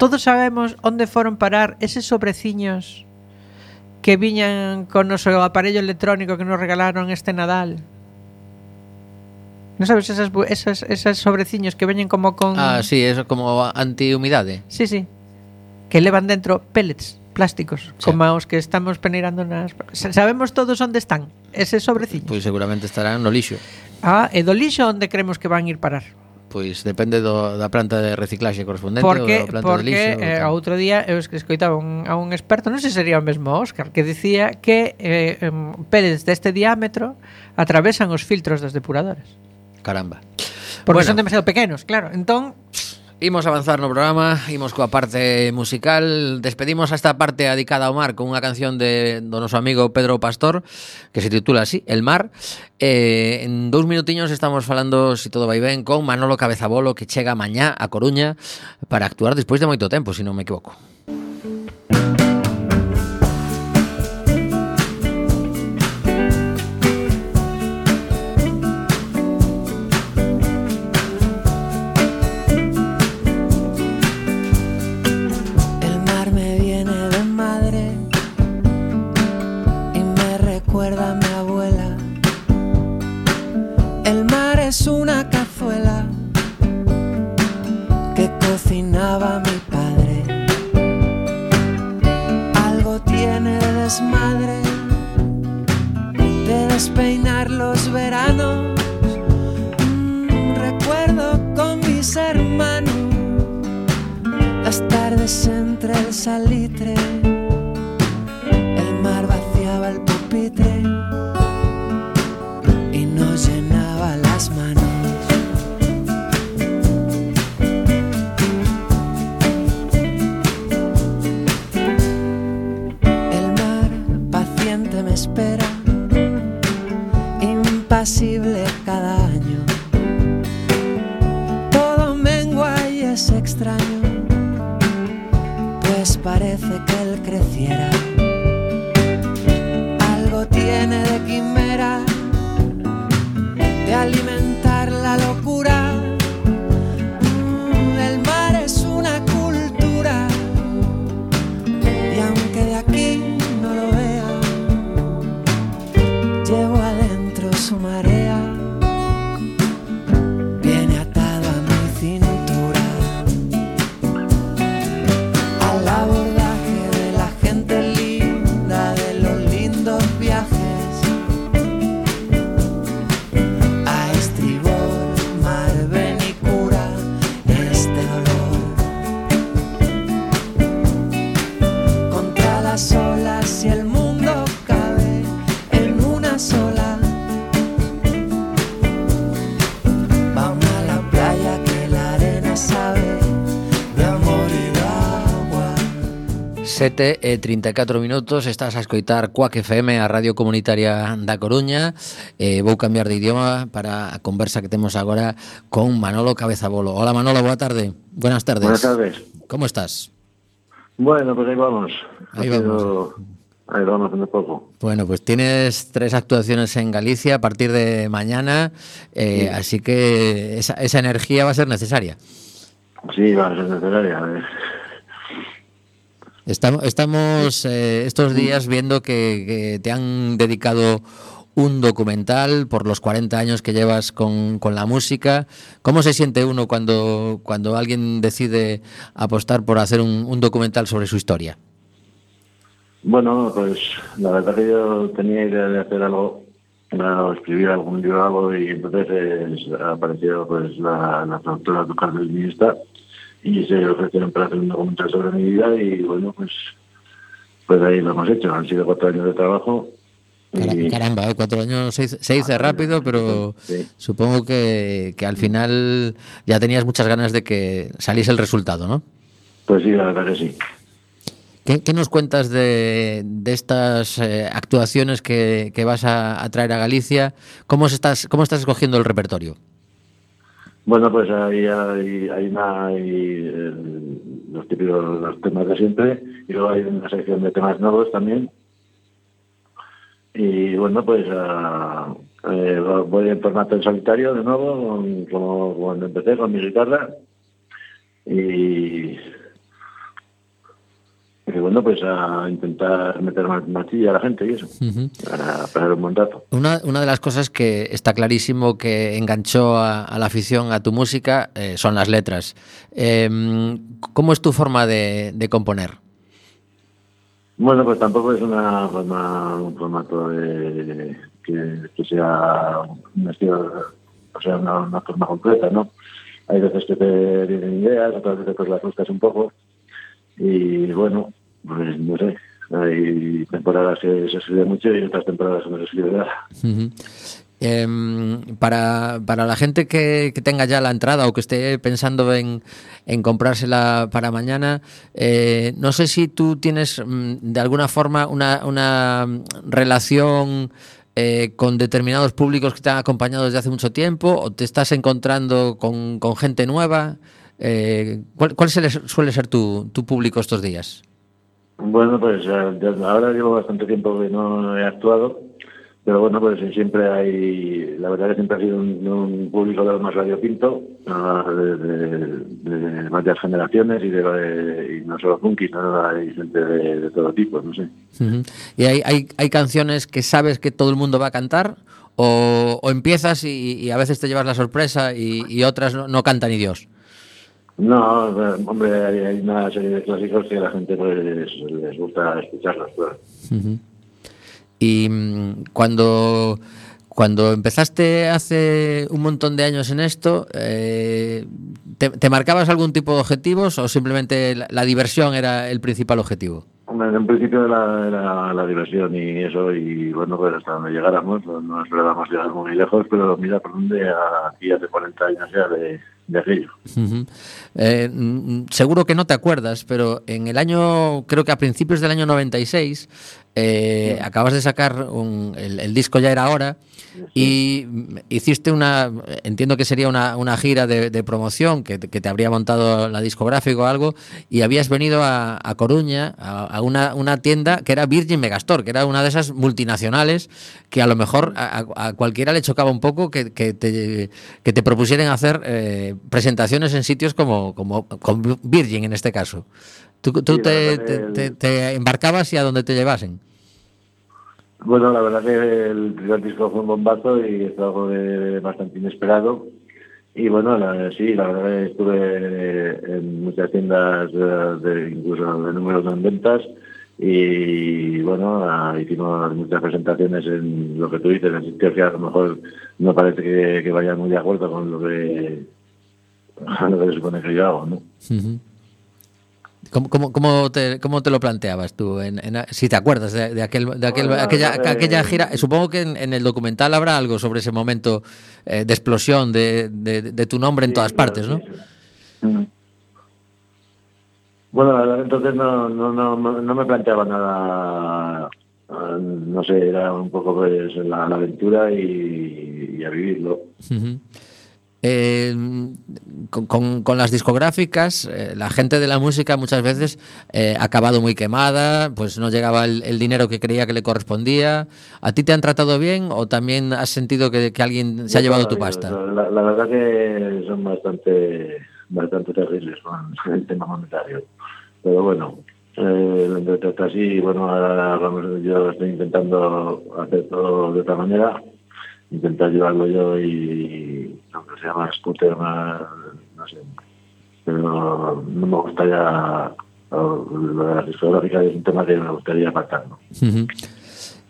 todos sabemos onde foron parar eses sobreciños que viñan con o seu aparello electrónico que nos regalaron este Nadal. Non sabes esas, esas, esas sobreciños que veñen como con... Ah, sí, eso como antihumidade. Sí, sí. Que levan dentro pellets plásticos, Sí. como os que estamos peneirando nas... Sa- Sabemos todos onde están eses sobreciños. Pois seguramente estarán no lixo. Ah, e do lixo onde creemos que van ir parar? pois depende do, da planta de reciclaxe correspondente porque, ou da planta porque, de lixo. Porque eh, outro día eu escoitaba un, a un experto, non sei se sería o mesmo Óscar, que dicía que eh, pellets deste diámetro atravesan os filtros dos depuradores. Caramba. Porque bueno. son demasiado pequenos, claro. Entón, Imos avanzar no programa, imos coa parte musical. Despedimos a esta parte adicada ao mar Con unha canción de, do noso amigo Pedro Pastor Que se titula así, El Mar. Eh, En dous minutiños estamos falando, se si todo vai ben Con Manolo Cabezabolo que chega mañá a Coruña Para actuar despois de moito tempo, se si non me equivoco. 7 e 34 minutos Estás a escoitar Cuac FM A Radio Comunitaria da Coruña eh, Vou cambiar de idioma Para a conversa que temos agora Con Manolo Cabezabolo Hola Manolo, boa tarde Buenas tardes Buenas tardes. ¿Cómo estás? Bueno, pues ahí vamos. Ahí sido- Ahí vamos un poco. Bueno, pues tienes tres actuaciones en Galicia a partir de mañana, eh, así que esa, esa energía va a ser necesaria. Sí, va a ser necesaria. eh. Estamos, estamos eh, estos días viendo que, que te han dedicado un documental por los 40 años que llevas con, con la música. ¿Cómo se siente uno cuando, cuando alguien decide apostar por hacer un, un documental sobre su historia? Bueno, pues la verdad que yo tenía idea de hacer algo, o escribir algún libro algo, y entonces eh, apareció pues la, la productora Tocar del Ministra y se ofrecieron para hacer un documental sobre mi vida y bueno, pues pues ahí lo hemos hecho. Han sido cuatro años de trabajo. Y- Caramba, ¿eh? cuatro años se dice, se dice rápido, pero Sí. supongo que, que al final ya tenías muchas ganas de que saliese el resultado, ¿no? Pues sí, la verdad que sí. ¿Qué, qué nos cuentas de, de estas eh, actuaciones que, que vas a, a traer a Galicia? ¿Cómo, estás, ¿Cómo estás escogiendo el repertorio? Bueno, pues ahí hay, una, hay eh, los típicos los temas de siempre y luego hay una sección de temas nuevos también. Y bueno, pues ah, eh, voy en formato en solitario de nuevo, como cuando empecé con mi guitarra. Y, y bueno, pues a intentar meter más martilla a la gente y eso, para pasar un buen rato. Una, una de las cosas que está clarísimo que enganchó a, a la afición a tu música eh, son las letras. Em, ¿Cómo es tu forma de, de componer? Bueno, pues tampoco es una forma, un formato de, que, que sea un estilo, o sea, una, una forma completa, ¿no? Hay veces que te vienen ideas, otras veces pues las buscas un poco y bueno, pues no sé, hay temporadas que se escribe mucho y otras temporadas que no se escribe nada. Em, para, para la gente que, que tenga ya la entrada o que esté pensando en, en comprársela para mañana, eh, no sé si tú tienes mm, de alguna forma una, una relación eh, con determinados públicos que te han acompañado desde hace mucho tiempo o te estás encontrando con, con gente nueva. Eh, ¿Cuál, cuál se les- suele ser tu, tu público estos días? Bueno, pues ya- ahora llevo bastante tiempo que no he actuado, pero bueno, pues siempre hay, la verdad que siempre ha sido un, un público de lo más radiopinto, ah, de, de- de varias generaciones y, de, y no solo punkis, ¿no? hay gente de, de todo tipo, no sé. ¿Y hay, hay, hay canciones que sabes que todo el mundo va a cantar? ¿O, o empiezas y, y a veces te llevas la sorpresa y, y otras no, no canta ni Dios? No, hombre, hay, hay una serie de clásicos que a la gente pues les gusta escucharlos, claro. Y mm, cuando, cuando empezaste hace un montón de años en esto, eh, ¿te, te marcabas algún tipo de objetivos o simplemente la, la diversión era el principal objetivo? Hombre, En principio era, era la diversión y eso, y bueno, pues hasta donde llegáramos, no, no esperábamos llegar muy lejos, pero mira por dónde aquí hace 40 años ya de, de. Ujú. Eh, mm, seguro que no te acuerdas, pero en el año, creo que a principios del año 96, eh, acabas de sacar un- el, el disco Ya era hora y hiciste una, entiendo que sería una, una gira de, de promoción que, te- que te habría montado la discográfica o algo y habías venido a, a Coruña, a, a una, una tienda que era Virgin Megastore, que era una de esas multinacionales que a lo mejor a, a- a cualquiera le chocaba un poco que, que te, que te propusieran hacer eh, presentaciones en sitios como, como con Virgin en este caso. Tú, tú Sí, te, te- que- te- te embarcabas y a donde te llevasen. Bueno, la verdad que el primer disco fue un bombazo y fue algo de bastante inesperado. Y bueno, la- sí, la verdad que estuve en muchas tiendas, de, incluso de números en ventas. Y bueno, hicimos muchas presentaciones en lo que tú dices, en sitios que a lo mejor no parece que, que vayan muy de acuerdo con lo que, con lo que se supone que yo hago, ¿no? ¿Cómo, cómo, cómo te, cómo te lo planteabas tú? En, en- si te acuerdas de, de aquel, de aquel- Bueno, aquella, eh, aquella gira. Supongo que en, en el documental habrá algo sobre ese momento eh, de explosión de, de- de tu nombre en todas claro, partes, ¿no? sí, sí. Mm. Bueno, entonces no, no, no, no me planteaba nada, no sé, era un poco pues la, la aventura y, y a vivirlo. Ujú. Eh, con, con- con las discográficas, eh, la gente de la música muchas veces eh, ha acabado muy quemada, pues no llegaba el, el dinero que creía que le correspondía. ¿A ti te han tratado bien o también has sentido que, que alguien se ha llevado tu pasta? La, la verdad que son bastante, bastante terribles con <laughs> el tema monetario. Pero bueno, eh, así, bueno, ahora vamos, yo estoy intentando hacer todo de otra manera, intentar llevarlo yo y aunque sea más scooter, más, no sé, pero no me gustaría, lo la discográfica es un tema que me gustaría apartar, ¿no?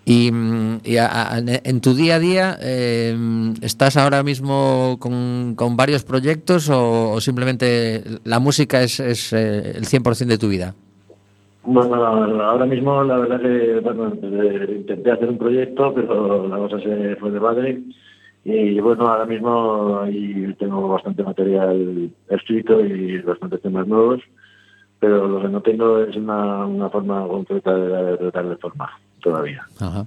Y, mm, y a- en tu día a día, eh, ¿estás ahora mismo con, con varios proyectos o, o simplemente la música es, es, eh, el 100% de tu vida? Bueno, ahora mismo la verdad que eh, intenté hacer un proyecto, pero la cosa se fue de madre. Y bueno, ahora mismo ahí tengo bastante material escrito y bastantes temas nuevos, pero lo que no tengo es una, una forma concreta de, de darle forma todavía. Ajá.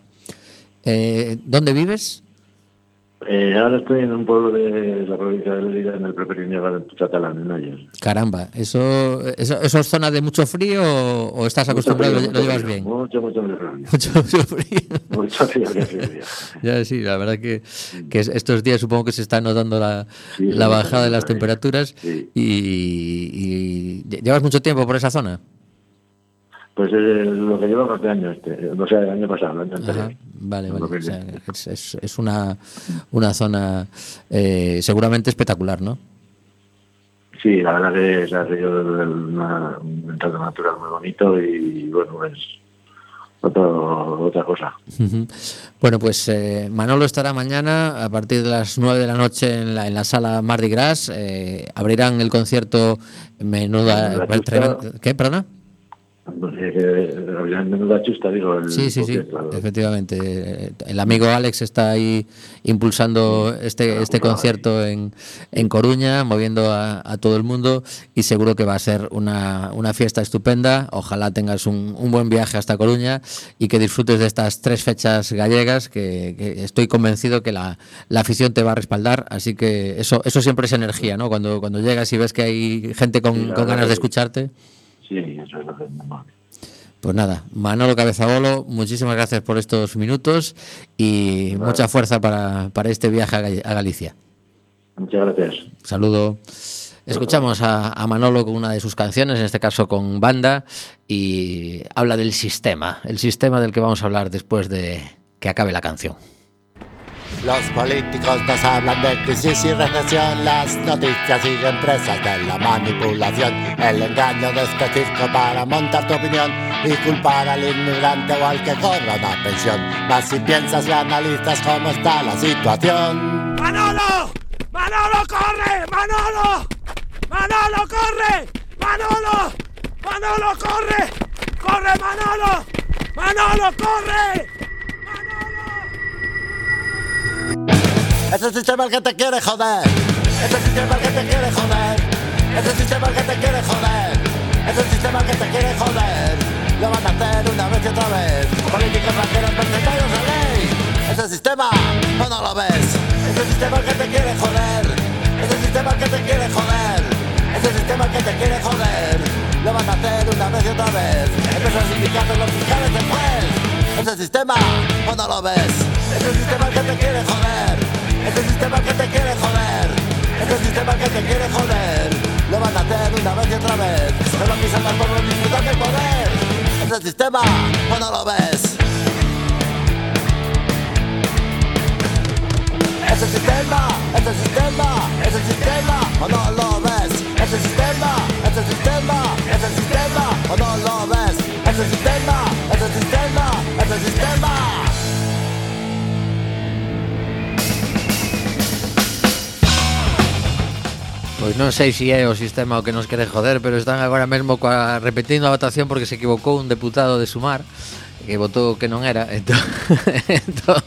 Eh, ¿Dónde vives? Eh, ahora estoy en un pueblo de la provincia de Lérida, en el Preperín catalán, en Ayers. Caramba, ¿eso, eso, eso es zona de mucho frío o, o estás acostumbrado Mucho frío, lo llevas bien? Mucho, mucho, frío. <laughs> Mucho, mucho frío. <laughs> Mucho frío, frío. <laughs> Ya sí, la verdad que, que es- estos días supongo que se está notando la, Sí, la sí, bajada de las sí. temperaturas y llevas mucho tiempo por esa zona. Pues eh, lo que llevamos de año este, o sea, el año pasado, el año anterior. Ajá, Vale, vale. O sea, es, es- es una, una zona eh, seguramente espectacular, ¿no? Sí, la verdad que se ha sido una, un entorno natural muy bonito y bueno, es otro, otra cosa. Bueno, pues eh, Manolo estará mañana a partir de las 9 de la noche en la, en la sala Mardi Gras. eh, abrirán el concierto Menuda. ¿Qué? ¿Perdona? Pues, eh, que había menuda chusta, digo. El Sí, sí, sí, concierto. efectivamente. Eh, El amigo Alex está ahí impulsando este, este concierto en, en Coruña, moviendo a, a todo el mundo y seguro que va a ser una, una fiesta estupenda. Ojalá tengas un, un buen viaje hasta Coruña y que disfrutes de estas tres fechas gallegas que, que estoy convencido que la, la afición te va a respaldar. Así que eso, eso siempre es energía, ¿no? Cuando, cuando llegas y ves que hay gente con, Sí, con ganas de escucharte. Sí, eso es lo que es normal. Pues nada, Manolo Cabezabolo, muchísimas gracias por estos minutos y mucha fuerza para, para este viaje a, Galicia. Muchas gracias. Saludo. Escuchamos a, a Manolo con una de sus canciones, en este caso con banda, y habla del sistema, el sistema del que vamos a hablar después de que acabe la canción. Los políticos nos hablan de crisis y recesión, las noticias siguen presas de la manipulación, el engaño de este para montar tu opinión y culpar al inmigrante o al que cobra una pensión. Mas si piensas y analizas cómo está la situación. ¡Manolo! ¡Manolo, corre! ¡Manolo! ¡Manolo, corre! ¡Manolo! ¡Manolo, corre! ¡Corre, Manolo! ¡Manolo, corre! Es el sistema el que te quiere joder. Es el sistema el que te quiere joder. Es el sistema el que te quiere joder. Es el sistema el que te quiere joder. Lo van a hacer una vez y otra vez. Políticos banqueros mercenarios de ley. Es el sistema, o no lo ves. Es el sistema el que te quiere joder. Es el sistema el que te quiere joder. Es el sistema el que te quiere joder. Lo van a hacer una vez y otra vez. Empresas, sindicatos, los fiscales, juez. Es el sistema, o no lo ves. Es el sistema el que te quiere joder. Este sistema que te quiere joder, este sistema que te quiere joder. lo van a Levántate una vez y otra vez, no lo pisas al pueblo disfrutar del poder. Este sistema, o no lo ves. Este sistema, este sistema, este sistema, o no lo ves. Este sistema, este sistema, este sistema, o no lo ves. Este sistema, este sistema, este sistema. Pois non sei se é o sistema o que nos quere joder, pero están agora mesmo coa, repetindo a votación porque se equivocou un deputado de Sumar que votou que non era <laughs> entón, entón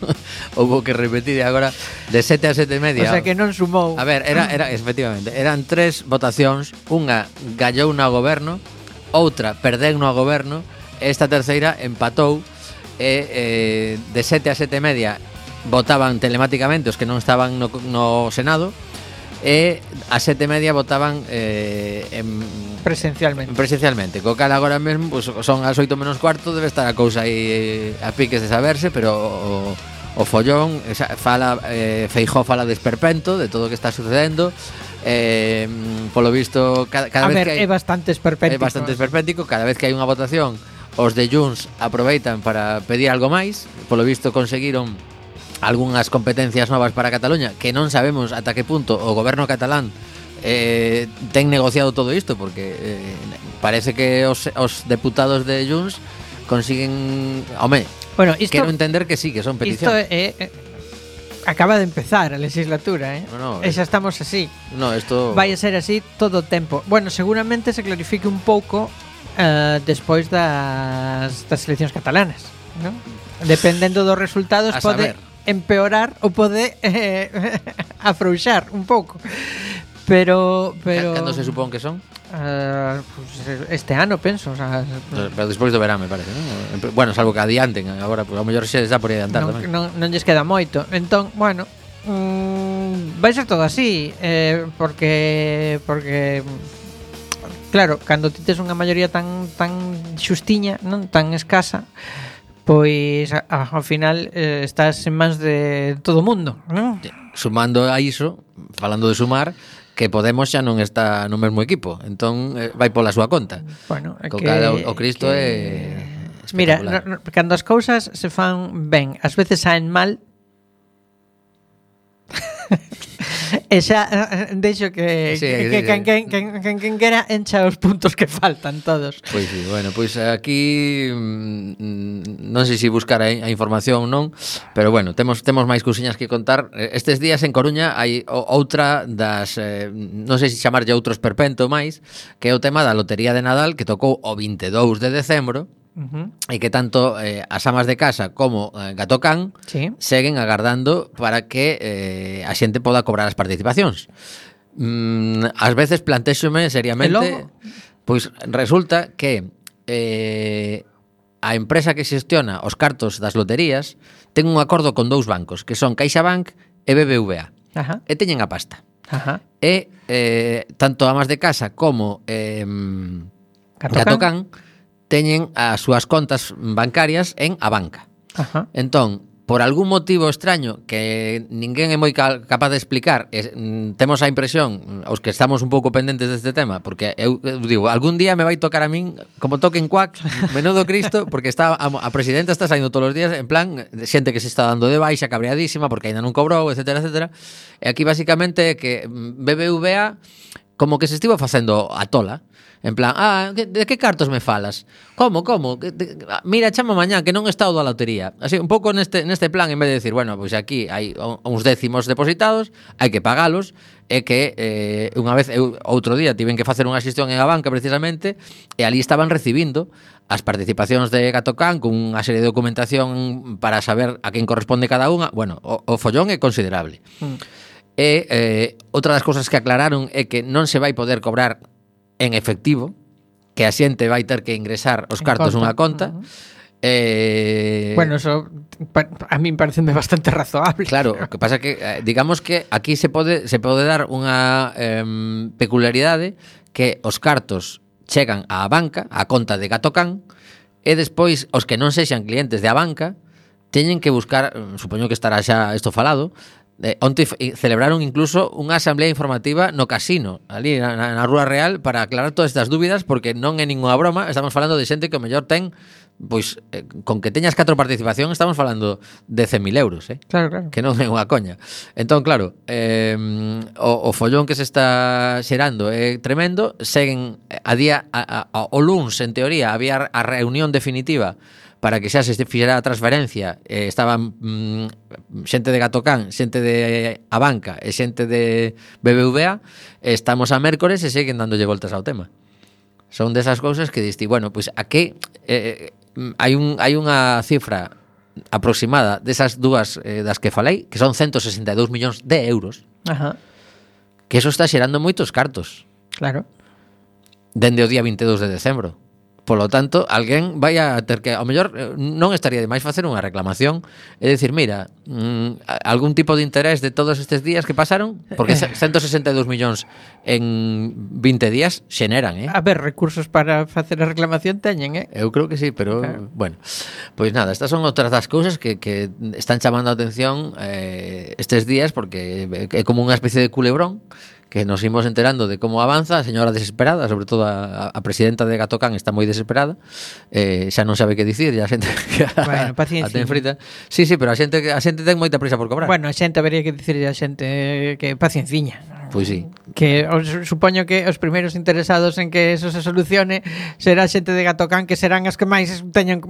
houve que repetir agora de 7 a 7 e media. O sea que non sumou. A ver, era, era efectivamente eran tres votacións unha gallou no goberno outra perdeu no goberno esta terceira empatou e eh, de 7 a 7 e media votaban telemáticamente os que non estaban no, no Senado e a sete media votaban eh, en, presencialmente. presencialmente co cal agora mesmo pues, son as oito menos cuarto debe estar a cousa aí eh, a piques de saberse pero o, o follón fala eh, Feijó fala de esperpento de todo o que está sucedendo. Eh, polo visto cada, cada a vez ver, que hai, é bastante esperpéntico é bastante eh. esperpéntico. Cada vez que hai unha votación os de Junts aproveitan para pedir algo máis. Polo visto conseguiron algunhas competencias novas para Cataluña que non sabemos ata que punto o goberno catalán eh, ten negociado todo isto porque eh, parece que os, os deputados de Junts consiguen, home, bueno, isto, quero entender que sí, que son petición. Isto é eh, acaba de empezar a legislatura, eh? No, no, e xa estamos así. No, isto vai a ser así todo o tempo. Bueno, seguramente se clarifique un pouco eh, despois das das eleccións catalanas, ¿no? Dependendo dos resultados a pode saber empeorar ou pode <laughs> eh, afrouxar un pouco. Pero, pero... Cando se supón que son? Uh, pues eh, este ano, penso o sea, eh, Pero, despois do verán, me parece ¿no? Bueno, salvo que adianten Agora, pues, a mellor se está por adiantar non, tamén non, non lles queda moito Entón, bueno mm, Vai ser todo así eh, Porque Porque Claro, cando ti tes unha maioría tan tan xustiña, non tan escasa, pois a, a, ao final eh, estás en mans de todo o mundo, non? Sumando a iso, falando de sumar, que Podemos xa non está no mesmo equipo, entón eh, vai pola súa conta. Bueno, Co que, cal, o, o Cristo que... é Mira, no, no, cando as cousas se fan ben, ás veces saen mal, E xa deixo que sí, que, que, que, que, que, quera encha os puntos que faltan todos. Pois pues, sí, bueno, pois pues aquí mmm, non sei se si buscar a, a información ou non, pero bueno, temos temos máis cousiñas que contar. Estes días en Coruña hai outra das eh, non sei se si chamarlle outros perpento máis, que é o tema da lotería de Nadal que tocou o 22 de decembro Uh -huh. E que tanto eh, as amas de casa como eh, Gatocán sí. seguen agardando para que eh, a xente poda cobrar as participacións. Mm, ás veces plantexome seriamente, pois resulta que eh, a empresa que xestiona os cartos das loterías ten un acordo con dous bancos, que son CaixaBank e BBVA. Ajá. E teñen a pasta. Ajá. E eh, tanto amas de casa como eh, Catocan, Catocan teñen as súas contas bancarias en a banca. Ajá. Entón, por algún motivo extraño que ninguén é moi capaz de explicar, e, mm, temos a impresión, mm, os que estamos un pouco pendentes deste tema, porque eu, eu digo, algún día me vai tocar a min, como toquen cuac, menudo Cristo, porque está a, a presidenta está saindo todos os días, en plan, xente que se está dando de baixa, cabreadísima, porque aínda non cobrou, etcétera, etcétera. E aquí, basicamente, que mm, BBVA Como que se estivo facendo a tola. En plan, ah, de que cartos me falas? Como, como? De, mira, chama mañá que non está o da lotería. Así, un pouco neste, neste plan, en vez de decir, bueno, pois pues aquí hai uns décimos depositados, hai que pagalos, e que eh, unha vez, eu, outro día, tiven que facer unha xestión en a banca, precisamente, e ali estaban recibindo as participacións de Gatocán con unha serie de documentación para saber a quen corresponde cada unha. Bueno, o, o follón é considerable. Mm. E eh, outra das cousas que aclararon é que non se vai poder cobrar en efectivo, que a xente vai ter que ingresar os en cartos conta. unha conta. Eh... Bueno, eso a min parece bastante razoable. Claro, o que pasa que eh, digamos que aquí se pode se pode dar unha eh, peculiaridade que os cartos chegan á banca, á conta de Gatocán, e despois os que non sexan clientes de a banca teñen que buscar, supoño que estará xa isto falado, Eh, onte eh, celebraron incluso unha asamblea informativa no casino, ali na, na Rúa Real, para aclarar todas estas dúbidas, porque non é ninguna broma, estamos falando de xente que o mellor ten, pois, eh, con que teñas catro participación, estamos falando de 100.000 euros, eh? Claro, claro. Que non é unha coña. Entón, claro, eh, o, o follón que se está xerando é tremendo, seguen eh, a día, a, a, a, o luns, en teoría, había a reunión definitiva para que xa se fixera a transferencia eh, estaban mm, xente de Gatocán, xente de Abanca e xente de BBVA estamos a mércores e seguen dándolle voltas ao tema son desas cousas que diste, bueno, pois pues, a que eh, eh, hai, un, hai unha cifra aproximada desas dúas eh, das que falei, que son 162 millóns de euros. Ajá. Que eso está xerando moitos cartos. Claro. Dende o día 22 de decembro. Polo tanto, alguén vai a ter que, ao mellor, eh, non estaría de máis facer unha reclamación e dicir, mira, mm, algún tipo de interés de todos estes días que pasaron, porque 162 <laughs> millóns en 20 días xeneran, eh? A ver, recursos para facer a reclamación teñen, eh? Eu creo que sí, pero, claro. bueno. Pois nada, estas son outras das cousas que, que están chamando a atención eh, estes días, porque é como unha especie de culebrón, que nos imos enterando de como avanza, a señora desesperada, sobre todo a, a presidenta de Gatocán está moi desesperada, eh, xa non sabe que dicir, e a xente <laughs> que bueno, paciencia. a ten frita. Sí, sí, pero a xente, a xente ten moita prisa por cobrar. Bueno, a xente habería que dicirle a xente que pacienciña. Pois sí. Que os, supoño que os primeiros interesados en que eso se solucione será xente de Gatocán que serán as que máis teñan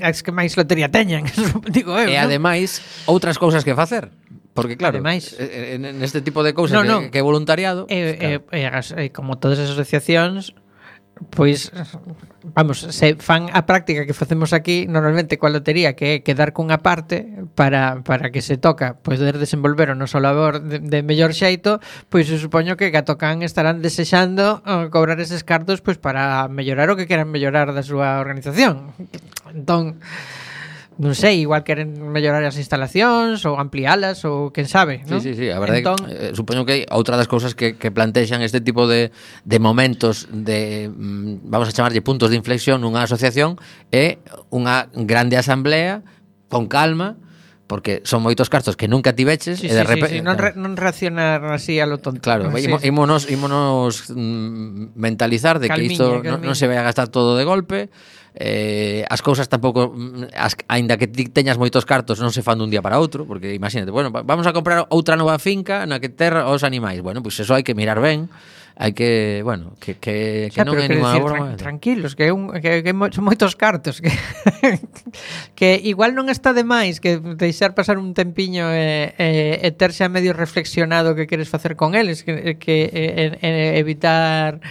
as que máis lotería teñan, <laughs> digo eu. E ademais, outras cousas que facer Porque claro, Ademais, este tipo de cousas no, no, que, que voluntariado, eh, claro. eh, eh, como todas as asociacións pois vamos, se fan a práctica que facemos aquí normalmente coa lotería que é quedar cunha parte para, para que se toca pois, poder desenvolver o noso labor de, de mellor xeito, pois eu supoño que Gatocán estarán desexando eh, cobrar eses cartos pois para mellorar o que queran mellorar da súa organización. Entón, non sei, igual queren mellorar as instalacións ou ampliálas ou quen sabe, non? Sí, sí, sí, a verdade entón... que, eh, supoño que outra das cousas que, que plantexan este tipo de, de momentos de, mm, vamos a chamarlle puntos de inflexión nunha asociación é unha grande asamblea con calma, porque son moitos cartos que nunca tiveches sí, e de sí, repente sí, non, re, non reaccionar así a lo tonto. Claro, sí, imo, ímonos ímonos mentalizar de calmiña, que isto non, non se vai a gastar todo de golpe eh, as cousas tampouco mm, as, aínda que ti teñas moitos cartos non se fan dun día para outro, porque imagínate, bueno, vamos a comprar outra nova finca na que ter os animais. Bueno, pois pues eso hai que mirar ben hai que, bueno, que, que, que xa, non é ninguna broma. Tran eh. tranquilos, que, un, que, que mo, son moitos cartos. Que, <laughs> que igual non está de máis que deixar pasar un tempiño e, e, e terse a medio reflexionado que queres facer con eles, que, que e, e, evitar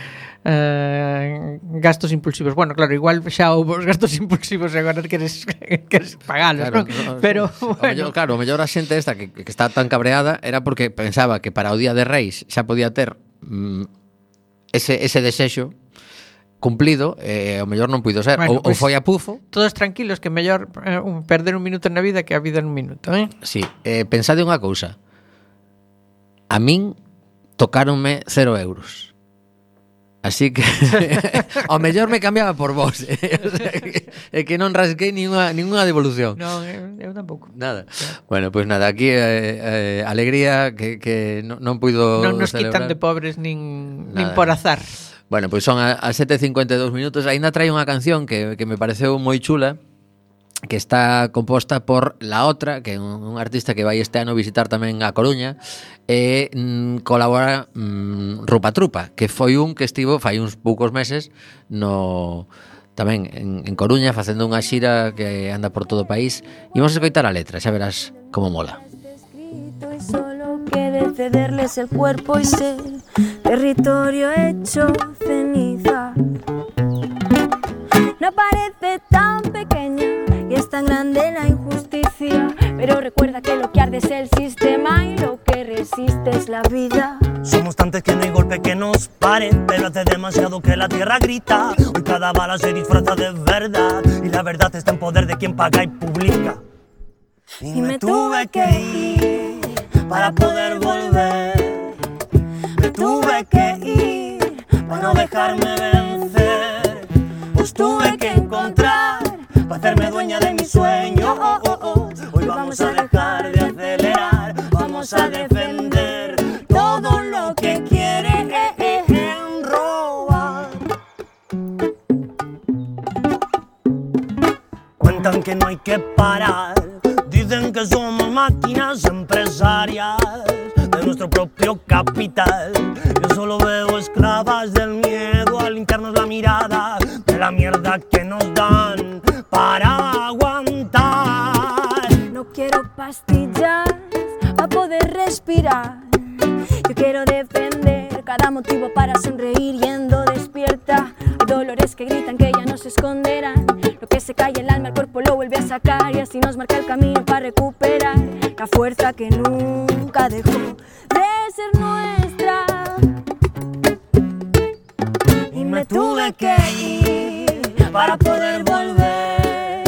eh, gastos impulsivos. Bueno, claro, igual xa houve os gastos impulsivos e agora queres, <laughs> queres pagalos, claro, non? Pero, bueno... O mellor, claro, o mellor a xente esta que, que está tan cabreada era porque pensaba que para o Día de Reis xa podía ter Mm, ese, ese desexo cumplido e eh, o mellor non puido ser bueno, ou, pues, pois foi a pufo. todos tranquilos que mellor eh, un, perder un minuto na vida que a vida en un minuto eh? si, sí, eh, pensade unha cousa. A min tocaronme cero euros. Así que <laughs> <laughs> ao mellor me cambiaba por vos. Eh? <laughs> O sea, que, é que non rasquei ninguna, ninguna devolución. Non, eu, eu tampouco. Nada. Claro. Bueno, pois pues nada, aquí eh, eh, alegría que, que non, non puido Non nos celebrar. quitan de pobres nin, nada. nin por azar. Bueno, pois pues son a, a 7.52 minutos. Ainda trai unha canción que, que me pareceu moi chula que está composta por La Otra, que é un, un artista que vai este ano visitar tamén a Coruña e mm, colabora mm, Rupa Trupa, que foi un que estivo fai uns poucos meses no tamén en, en Coruña facendo unha xira que anda por todo o país. Imos escoitar a letra, xa verás como mola. Y solo quiere cederles el cuerpo y ser territorio hecho ceniza. No parece tan pequeña y es tan grande la injusticia pero recuerda que lo que arde es el sistema y lo que resiste es la vida. Somos tantos que no hay golpe que nos pare, pero hace demasiado que la tierra grita. Hoy cada bala se disfraza de verdad y la verdad está en poder de quien paga y publica. Y me tuve que ir para poder volver. Me tuve que ir para no dejarme vencer. Os tuve que encontrar para hacerme dueña de mi sueño. A defender todo lo que quieren robar. Cuentan que no hay que parar, vuelve a sacar y así nos marca el camino para recuperar la fuerza que nunca dejó de ser nuestra. y me tuve que ir para poder volver.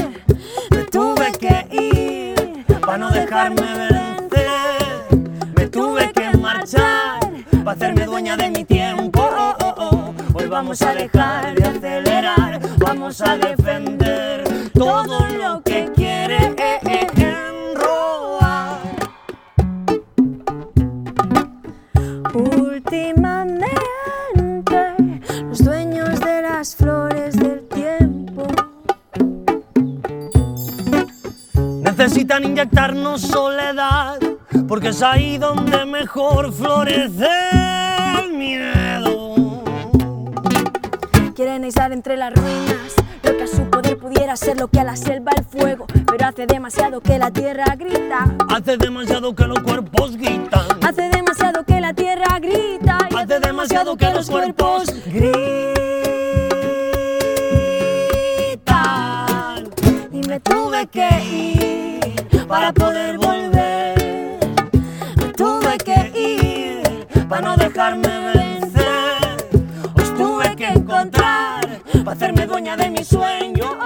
Me tuve que ir para no dejarme vencer. Me tuve que marchar para hacerme dueña de mi tiempo. Oh, oh, oh. Hoy vamos a dejar de acelerar, vamos a defender inyectarnos soledad, porque es ahí donde mejor florece el miedo. Quieren aislar entre las ruinas lo que a su poder pudiera ser lo que a la selva el fuego, pero hace demasiado que la tierra grita. Hace demasiado que los cuerpos gritan. Hace demasiado que la tierra grita y Hace demasiado que los cuerpos gritan. y me tuve que ir para poder volver. Me tuve que ir para no dejarme vencer. Os tuve que encontrar para hacerme dueña de mi sueño.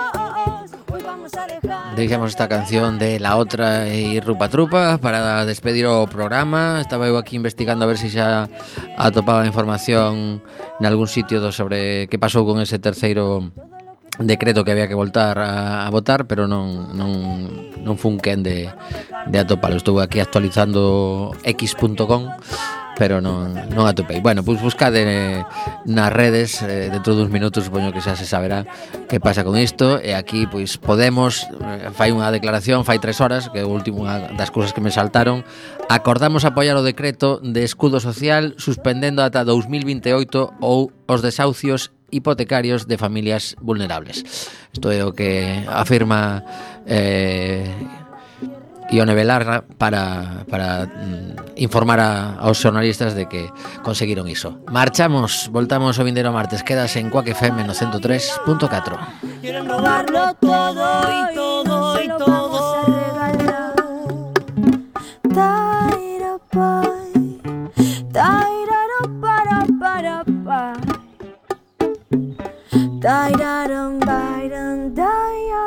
Deixamos esta canción de La Otra e Rupa Trupa para despedir o programa. Estaba eu aquí investigando a ver se xa atopaba información algún sitio do sobre que pasou con ese terceiro decreto que había que voltar a, a votar, pero non, non non fun quen de, de atopalo. Estou aquí actualizando x.com pero non, non atopei. Bueno, pois buscade nas redes, eh, dentro duns minutos supoño que xa se saberá que pasa con isto. E aquí pois Podemos eh, fai unha declaración fai tres horas, que é o último das cousas que me saltaron, acordamos apoiar o decreto de escudo social suspendendo ata 2028 ou os desahucios hipotecarios de familias vulnerables. Isto é o que afirma eh, Ione Belarra para, para mm, informar a, aos xornalistas de que conseguiron iso. Marchamos, voltamos o vindero martes, quedas en Coaque FM no 103.4. Quieren robarlo todo da da dum ba.